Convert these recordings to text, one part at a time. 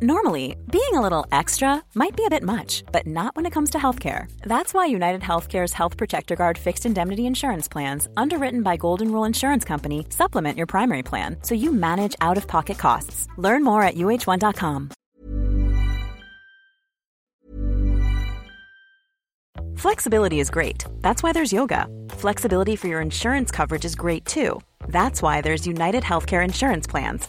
Normally, being a little extra might be a bit much, but not when it comes to healthcare. That's why United Healthcare's Health Protector Guard fixed indemnity insurance plans, underwritten by Golden Rule Insurance Company, supplement your primary plan so you manage out of pocket costs. Learn more at uh1.com. Flexibility is great. That's why there's yoga. Flexibility for your insurance coverage is great too. That's why there's United Healthcare Insurance Plans.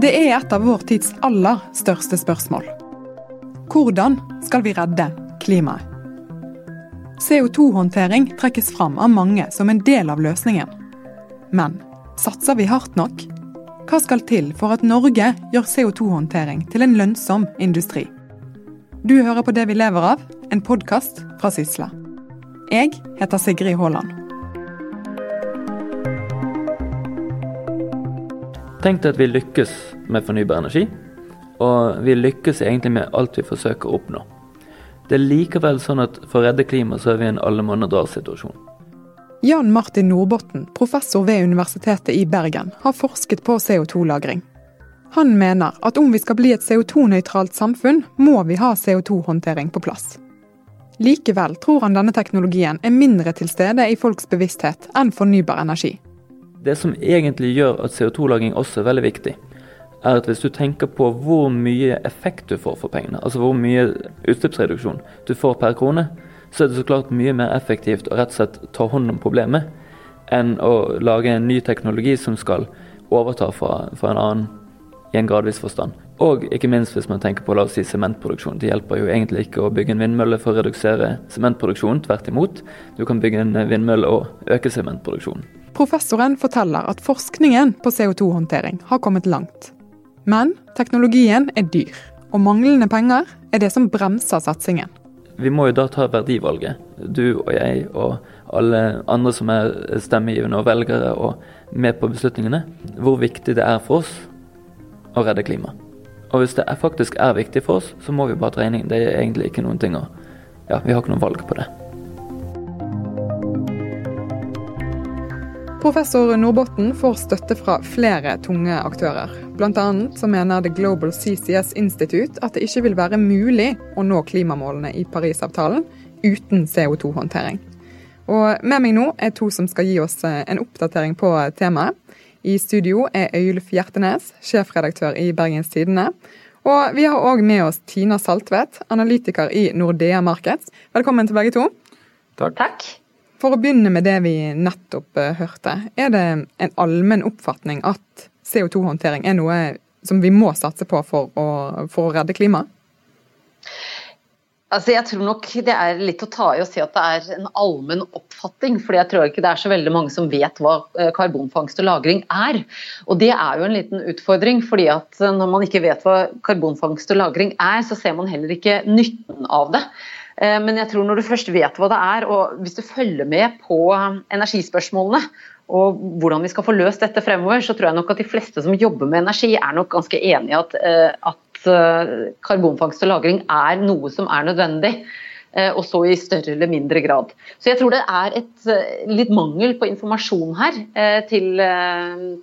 Det er et av vår tids aller største spørsmål. Hvordan skal vi redde klimaet? CO2-håndtering trekkes fram av mange som en del av løsningen. Men satser vi hardt nok? Hva skal til for at Norge gjør CO2-håndtering til en lønnsom industri? Du hører på Det vi lever av, en podkast fra Sysla. Jeg heter Sigrid Haaland. Tenk deg at vi lykkes med fornybar energi, og vi lykkes egentlig med alt vi forsøker å oppnå. Det er likevel sånn at for å redde klimaet så er vi i en alle måneder drar-situasjon. Jan Martin Nordbotten, professor ved Universitetet i Bergen, har forsket på CO2-lagring. Han mener at om vi skal bli et CO2-nøytralt samfunn, må vi ha CO2-håndtering på plass. Likevel tror han denne teknologien er mindre til stede i folks bevissthet enn fornybar energi. Det som egentlig gjør at CO2-lagring også er veldig viktig, er at hvis du tenker på hvor mye effekt du får for pengene, altså hvor mye utslippsreduksjon du får per krone, så er det så klart mye mer effektivt å rett og slett ta hånd om problemet enn å lage en ny teknologi som skal overta fra, fra en annen i en gradvis forstand. Og ikke minst hvis man tenker på la oss si sementproduksjon. Det hjelper jo egentlig ikke å bygge en vindmølle for å redusere sementproduksjonen, tvert imot. Du kan bygge en vindmølle og øke sementproduksjonen. Professoren forteller at forskningen på CO2-håndtering har kommet langt. Men teknologien er dyr, og manglende penger er det som bremser satsingen. Vi må jo da ta verdivalget, du og jeg og alle andre som er stemmegivende og velgere og med på beslutningene, hvor viktig det er for oss å redde klimaet. Og hvis det faktisk er viktig for oss, så må vi bare ta regningen. Det er egentlig ikke noen ting å Ja, vi har ikke noe valg på det. Professor Nordbotten får støtte fra flere tunge aktører. Blant annet så mener The Global CCS Institute at det ikke vil være mulig å nå klimamålene i Parisavtalen uten CO2-håndtering. Og Med meg nå er to som skal gi oss en oppdatering på temaet. I studio er Øyulf Hjertenes, sjefredaktør i Bergens Tidende. Og vi har òg med oss Tina Saltvedt, analytiker i Nordea Markets. Velkommen til begge to. Takk. Takk. For å begynne med det vi nettopp hørte. Er det en allmenn oppfatning at CO2-håndtering er noe som vi må satse på for å, for å redde klimaet? Altså jeg tror nok det er litt å ta i å si at det er en allmenn oppfatning. fordi jeg tror ikke det er så veldig mange som vet hva karbonfangst og -lagring er. Og det er jo en liten utfordring. fordi at når man ikke vet hva karbonfangst og -lagring er, så ser man heller ikke nytten av det. Men jeg tror når du først vet hva det er, og hvis du følger med på energispørsmålene og hvordan vi skal få løst dette fremover, så tror jeg nok at de fleste som jobber med energi er nok ganske enig i at, at karbonfangst og -lagring er noe som er nødvendig. Og så i større eller mindre grad. Så jeg tror det er et litt mangel på informasjon her til,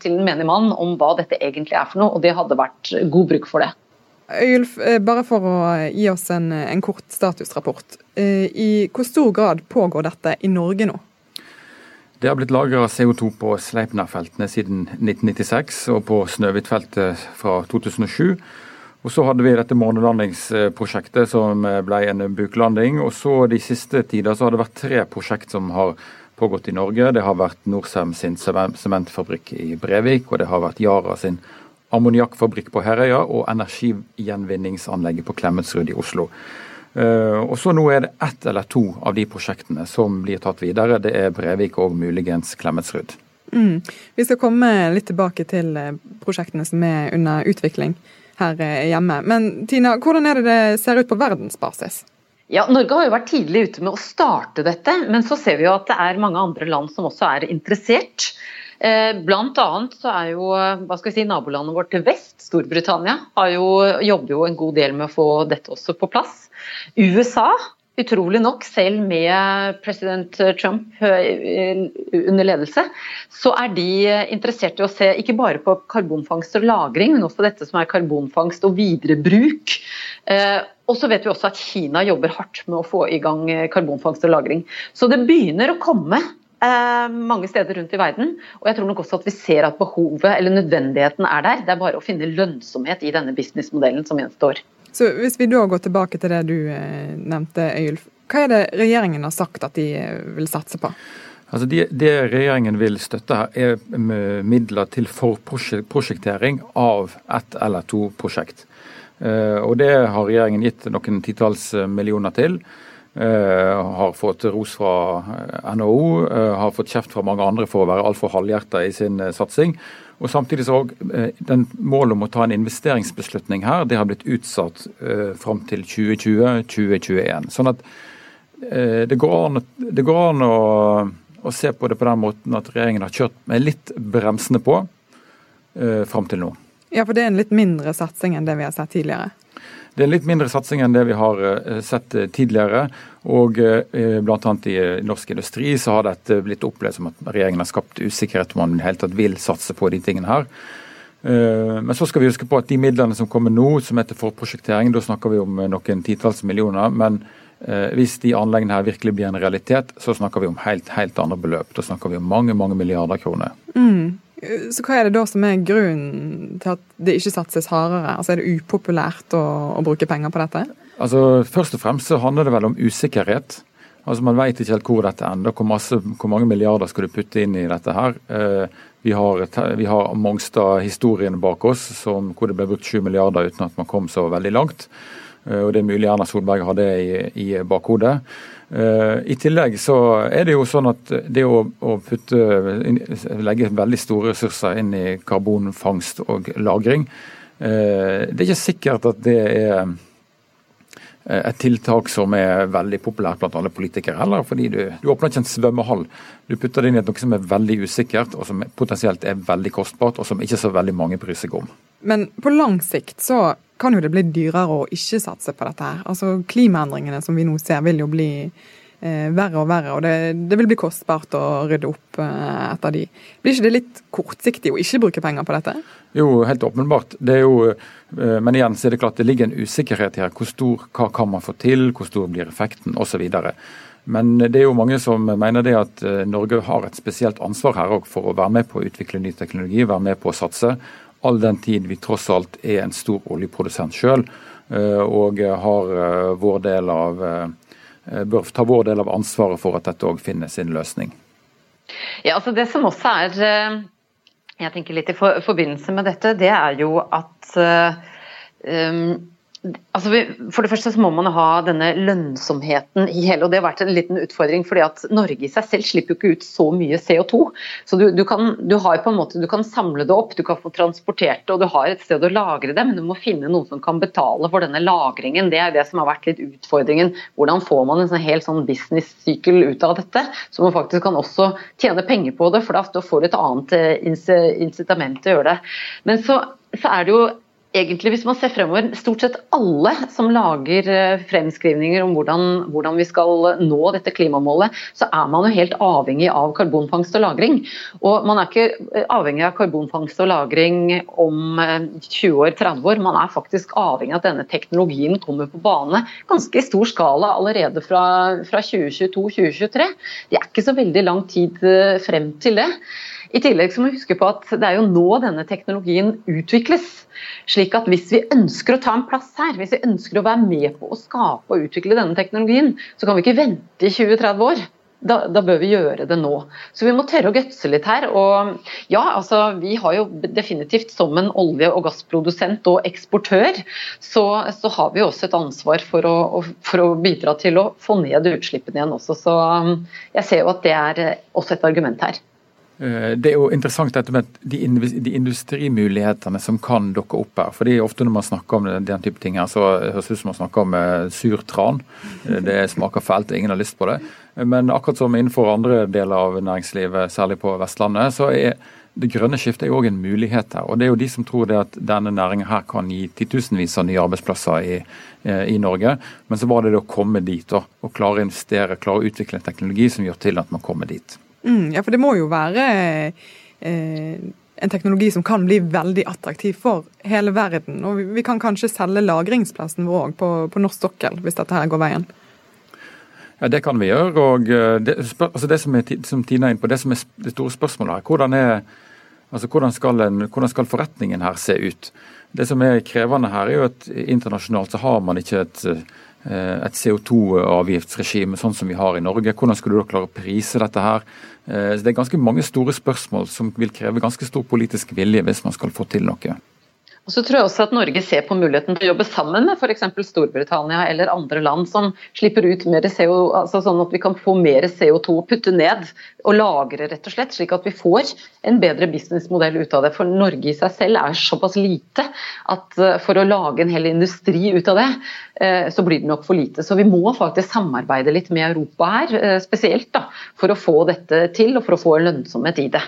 til en menig mann om hva dette egentlig er for noe, og det hadde vært god bruk for det. Øyulf, bare for å gi oss en, en kort statusrapport. I hvor stor grad pågår dette i Norge nå? Det har blitt lagra CO2 på Sleipner-feltene siden 1996 og på Snøhvit-feltet fra 2007. Og Så hadde vi dette månelandingsprosjektet som ble en buklanding. Og så de siste tider så har det vært tre prosjekt som har pågått i Norge. Det har vært Norcem sin sementfabrikk i Brevik, og det har vært Yara sin ammoniakkfabrikk på Herøya og energigjenvinningsanlegget på Klemetsrud i Oslo. Uh, og så Nå er det ett eller to av de prosjektene som blir tatt videre. Det er Brevik og muligens Klemetsrud. Mm. Vi skal komme litt tilbake til eh, prosjektene som er under utvikling her eh, hjemme. Men Tina, hvordan er det det ser ut på verdensbasis? Ja, Norge har jo vært tidlig ute med å starte dette, men så ser vi jo at det er mange andre land som også er interessert. Eh, blant annet så er jo hva skal vi si, nabolandet vårt til vest, Storbritannia, jo, jobber jo en god del med å få dette også på plass. USA, utrolig nok, selv med president Trump eh, under ledelse, så er de interessert i å se ikke bare på karbonfangst og -lagring, men også dette som er karbonfangst og viderebruk. Eh, og så vet vi også at Kina jobber hardt med å få i gang karbonfangst og -lagring. Så det begynner å komme Eh, mange steder rundt i verden. Og jeg tror nok også at vi ser at behovet eller nødvendigheten er der. Det er bare å finne lønnsomhet i denne businessmodellen som gjenstår. Så Hvis vi da går tilbake til det du eh, nevnte, Øyulf. Hva er det regjeringen har sagt at de eh, vil satse på? Altså det, det regjeringen vil støtte her, er midler til forprosjektering av ett eller to prosjekt. Og Det har regjeringen gitt noen titalls millioner til. Uh, har fått ros fra eh, NHO, uh, har fått kjeft fra mange andre for å være altfor halvhjerta i sin satsing. Og Samtidig så den målet om å ta en investeringsbeslutning her, det har blitt utsatt fram til 2020-2021. Sånn at det går an, det går an å, å, se på det på den måten at regjeringen har kjørt med litt bremsende på fram til nå. Ja, for det er en litt mindre satsing enn det vi har sett tidligere? Det er en litt mindre satsing enn det vi har eh, sett eh, tidligere. Og eh, bl.a. i norsk industri så har dette blitt opplevd som at regjeringen har skapt usikkerhet om man i hele tatt vil satse på de tingene her. Men så skal vi huske på at de midlene som kommer nå, som heter forprosjektering, da snakker vi om noen titalls millioner. Men hvis de anleggene her virkelig blir en realitet, så snakker vi om helt, helt andre beløp. Da snakker vi om mange, mange milliarder kroner. Mm. Så hva er det da som er grunnen til at det ikke satses hardere? Altså Er det upopulært å, å bruke penger på dette? Altså Først og fremst så handler det vel om usikkerhet. Altså Man vet ikke helt hvor dette ender. Hvor, masse, hvor mange milliarder skal du putte inn i dette her? Eh, vi har, vi har Mongstad-historien bak oss som, hvor det ble brukt 7 milliarder uten at man kom så veldig langt. Eh, og Det er mulig Erna Solberg har det i, i bakhodet. Uh, I tillegg så er det jo sånn at det å, putte, legge veldig store ressurser inn i karbonfangst og -lagring, uh, det er ikke sikkert at det er eh, et tiltak som er veldig populært blant alle politikere heller. fordi du, du, åpner ikke en svømmehall. Du putter det inn i noe som er veldig usikkert, og som potensielt er veldig kostbart, og som ikke så veldig mange bryr seg om. Men på lang sikt så kan jo det bli dyrere å ikke satse på dette her. Altså Klimaendringene som vi nå ser, vil jo bli eh, verre og verre, og det, det, vil bli kostbart å rydde opp eh, etter de. Blir ikke det litt kortsiktig å ikke bruke penger på dette? Jo, helt åpenbart. Det er jo, eh, men igjen så er det klart det ligger en usikkerhet her. Hvor stor, hva kan man få til, hvor stor blir effekten osv. Men det er jo mange som mener det at eh, Norge har et spesielt ansvar her for å være med på å utvikle ny teknologi, være med på å satse all den tid vi tross alt er en stor oljeprodusent sjøl eh, og har eh, vår del av eh, bør ta vår del av ansvaret for at dette òg finner sin løsning. Ja, altså Det som også er jeg tenker litt i forbindelse med dette, det er jo at um, Altså, for det første så må man ha denne lønnsomheten i hele, og det har vært en liten utfordring. fordi at Norge i seg selv slipper jo ikke ut så mye CO2. Så du, du, kan, du, har på en måte, du kan samle det opp, du kan få transportert det og du har et sted å lagre det, men du må finne noen som kan betale for denne lagringen. Det er det som har vært litt utfordringen. Hvordan får man en sånn hel sånn business-sykkel ut av dette, så man faktisk kan også tjene penger på det, for da får du et annet eh, incitament til å gjøre det. Men så, så er det jo egentlig, hvis man ser fremover, stort sett alle som lager eh, fremskrivninger om hvordan, hvordan, vi skal nå dette klimamålet, så er man jo helt avhengig av karbonfangst og -lagring. Og man er ikke eh, avhengig av karbonfangst og -lagring om 20 eh, år, 30 år. Man er faktisk avhengig av at denne teknologien kommer på bane ganske i stor skala allerede fra, fra 2022-2023. Det er ikke så veldig lang tid frem til det. I tillegg så må vi huske på at det er jo nå denne teknologien utvikles. Slik at hvis vi ønsker å ta en plass her, hvis vi ønsker å være med på å skape og utvikle denne teknologien, så kan vi ikke vente i 20-30 år da, da, bør vi gjøre det nå. Så vi må tørre å gutse litt her. Og ja, altså vi har jo definitivt som en olje- og gassprodusent og eksportør, så, så har vi også et ansvar for å, for å, bidra til å få ned utslippene igjen også. Så um, jeg ser jo at det er også et argument her. Eh, det er jo interessant dette med de, industrimulighetene som kan dukke opp her. fordi ofte når man snakker om den type ting her, så høres det ut som man snakker om surtran. sur tran. Eh, det smaker fælt, ingen har lyst på det. Men akkurat som innenfor andre deler av næringslivet, særlig på Vestlandet, så er det grønne skiftet jo òg en mulighet her. og Det er jo de som tror det at denne næringen her kan gi titusenvis av nye arbeidsplasser i, i, Norge. Men så var det det å komme dit og, og klare å investere, klare å utvikle en teknologi som gjør til at man kommer dit. Mm, ja, for det må jo være eh, en teknologi som kan bli veldig attraktiv for hele verden. Og vi, vi kan kanskje selge lagringsplassen vår òg på, på, norsk sokkel, hvis dette her går veien. Ja, Det kan vi gjøre. og eh, Det, altså det som, er, som Tina er inn på, det som er det store spørsmålet her, hvordan, er, altså hvordan, skal en, hvordan skal forretningen her se ut? Det som er krevende her, er jo at internasjonalt så har man ikke et Eh, et CO2-avgiftsregime sånn som vi har i Norge. Hvordan skulle du da klare å prise dette her? Så det er ganske mange store spørsmål som vil kreve ganske stor politisk vilje hvis man skal få til noe. Og så tror jeg også at Norge ser på muligheten til å jobbe sammen med f.eks. Storbritannia eller andre land som slipper ut mer CO, altså sånn at vi kan få mer CO2 å putte ned og lagre, rett og slett, slik at vi får en bedre businessmodell ut av det. For Norge i seg selv er såpass lite at eh, for å lage en hel industri ut av det, eh, så blir det nok for lite. Så vi må faktisk samarbeide litt med Europa her, eh, spesielt da, for å få dette til og for å få lønnsomhet i det.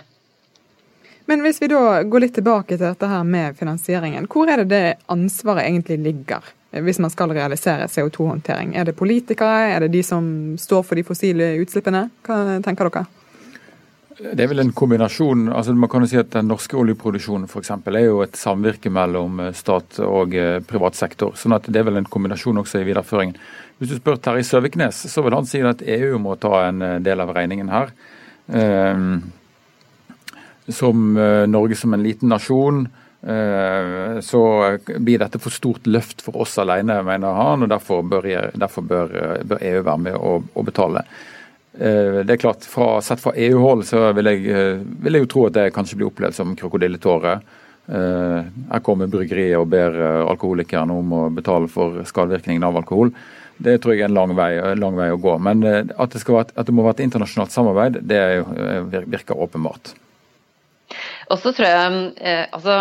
Men hvis vi da går litt tilbake til dette her med finansieringen, hvor er det det ansvaret egentlig ligger? Hvis man skal realisere CO2-håndtering. Er det politikere, er det de som står for de fossile utslippene? Hva tenker dere? Det er vel en kombinasjon. altså man kan jo si at Den norske oljeproduksjonen for eksempel, er jo et samvirke mellom eh, stat og eh, privat sektor. sånn at Det er vel en kombinasjon også i videreføringen. Hvis du spør Terje Søviknes, så vil han si at EU må ta en eh, del av regningen her. Um, som eh, Norge som en liten nasjon, eh, så blir dette for stort løft for oss alene, mener han. og Derfor bør, derfor bør, bør EU være med å, og betale. Eh, det er klart, fra, Sett fra EU-hold så vil jeg, vil jeg, jo tro at det kanskje blir opplevd som krokodilletårer. Her kommer bryggeriet og ber alkoholikerne om å betale for skadevirkningene av alkohol. Det tror jeg er en lang vei, lang vei å gå. Men at det, være, at det, må være et internasjonalt samarbeid, det virker åpenbart. Og så tror jeg eh, altså,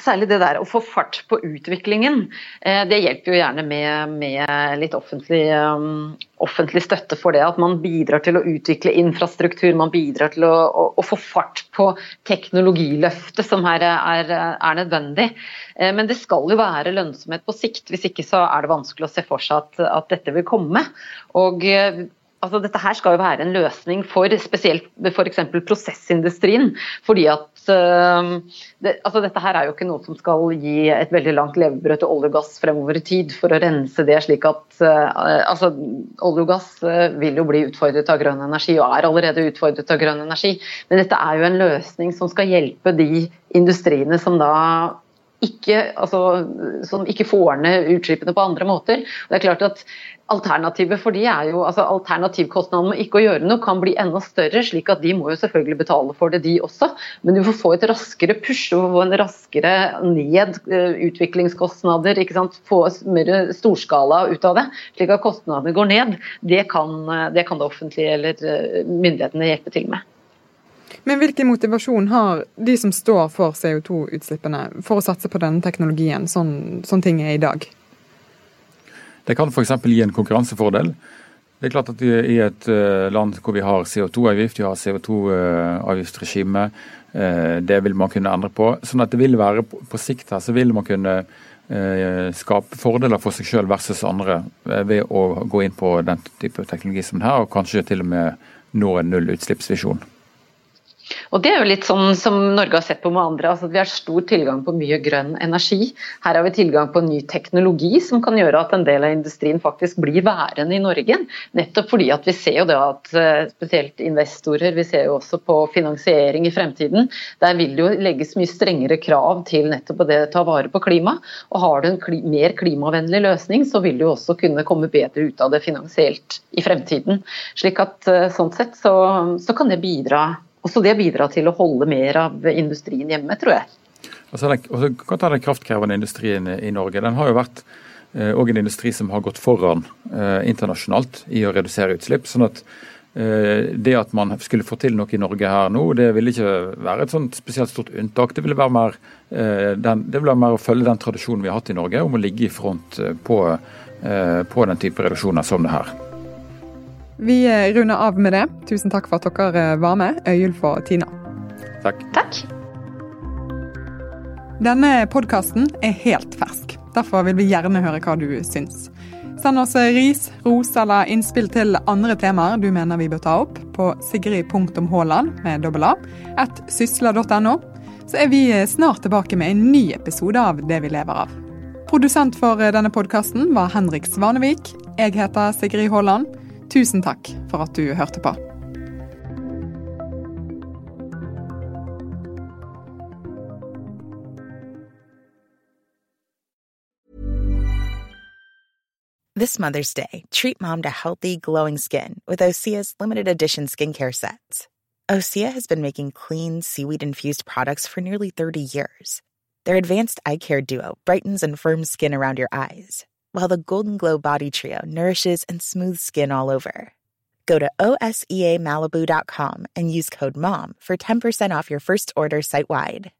Særlig det der å få fart på utviklingen, eh, det hjelper jo gjerne med, med litt offentlig, um, offentlig, støtte for det. At man bidrar til å utvikle infrastruktur, man bidrar til å, å, å få fart på teknologiløftet som her er, er, nødvendig. Eh, men det skal jo være lønnsomhet på sikt, hvis ikke så er det vanskelig å se for seg at, at dette vil komme. Og altså dette her skal jo være en løsning for spesielt f.eks. prosessindustrien. fordi at det, altså Dette her er jo ikke noe som skal gi et veldig langt levebrød til olje og gass fremover i tid for å rense det slik at uh, altså Olje og gass uh, vil jo bli utfordret av grønn energi og er allerede utfordret av grønn energi. Men dette er jo en løsning som skal hjelpe de industriene som da ikke, altså, som ikke får ned utslippene på andre måter. Det er klart at Alternativet for de er jo, altså Alternativkostnaden med ikke å gjøre noe kan bli enda større, slik at de må jo selvfølgelig betale for det, de også. Men du får få et raskere push, du får få en raskere ned uh, utviklingskostnader. ikke sant? Få mer storskala ut av det, slik at kostnadene går ned. Det kan eh, det, kan det offentlige eller uh, myndighetene hjelpe til med. Men hvilken motivasjon har de som står for CO2-utslippene for å satse på denne teknologien, sånn, sånn ting er i dag? Det kan f.eks. gi en konkurransefordel. Det er klart at I et eh, land hvor vi har CO2-avgift, vi har CO2-avgiftsregime, eh, det vil man kunne endre på. Sånn at det vil være På sikt her så vil man kunne eh, skape fordeler for seg selv versus andre ved å gå inn på den type teknologi som her, og kanskje til og med nå en nullutslippsvisjon. Og Det er jo litt sånn som Norge har sett på med andre. altså Vi har stor tilgang på mye grønn energi. Her har vi tilgang på ny teknologi som kan gjøre at en del av industrien faktisk blir værende i Norge. Nettopp fordi at vi ser jo det at eh, spesielt investorer, vi ser jo også på finansiering i fremtiden. Der vil det jo legges mye strengere krav til nettopp det å ta vare på klima. Og har du en kli mer klimavennlig løsning, så vil du også kunne komme bedre ut av det finansielt i fremtiden. Slik at eh, sånn sett så, så kan det bidra også det bidrar til å holde mer av industrien hjemme, tror jeg. Altså, den, ta den kraftkrevende industrien i Norge. Den har jo vært eh, en industri som har gått foran eh, internasjonalt i å redusere utslipp. sånn at eh, det at man skulle få til noe i Norge her nå, det ville ikke være et sånt spesielt stort unntak. Det ville være mer, eh, den, det ville være mer å følge den tradisjonen vi har hatt i Norge om å ligge i front på, på den type reduksjoner som det her. Vi eh, runder av med det. Tusen takk for at dere eh, var med, Øyulf og Tina. Takk. Takk. Denne podkasten er helt fersk. Derfor vil vi gjerne høre hva du syns. Send oss eh, ris, ros eller innspill til andre temaer du mener vi bør ta opp, på sigrid.haaland med dobbel A, at sysla.no. Så er vi snart tilbake med en ny episode av Det vi lever av. Produsent for denne podkasten var Henrik Svanevik. Jeg heter Sigrid Haaland. Tusen takk for at du hørte på. This Mother's Day, treat mom to healthy, glowing skin with Osea's limited edition skincare sets. Osea has been making clean, seaweed infused products for nearly 30 years. Their advanced eye care duo brightens and firms skin around your eyes, while the Golden Glow Body Trio nourishes and smooths skin all over. Go to OSEAMalibu.com and use code MOM for 10% off your first order site wide.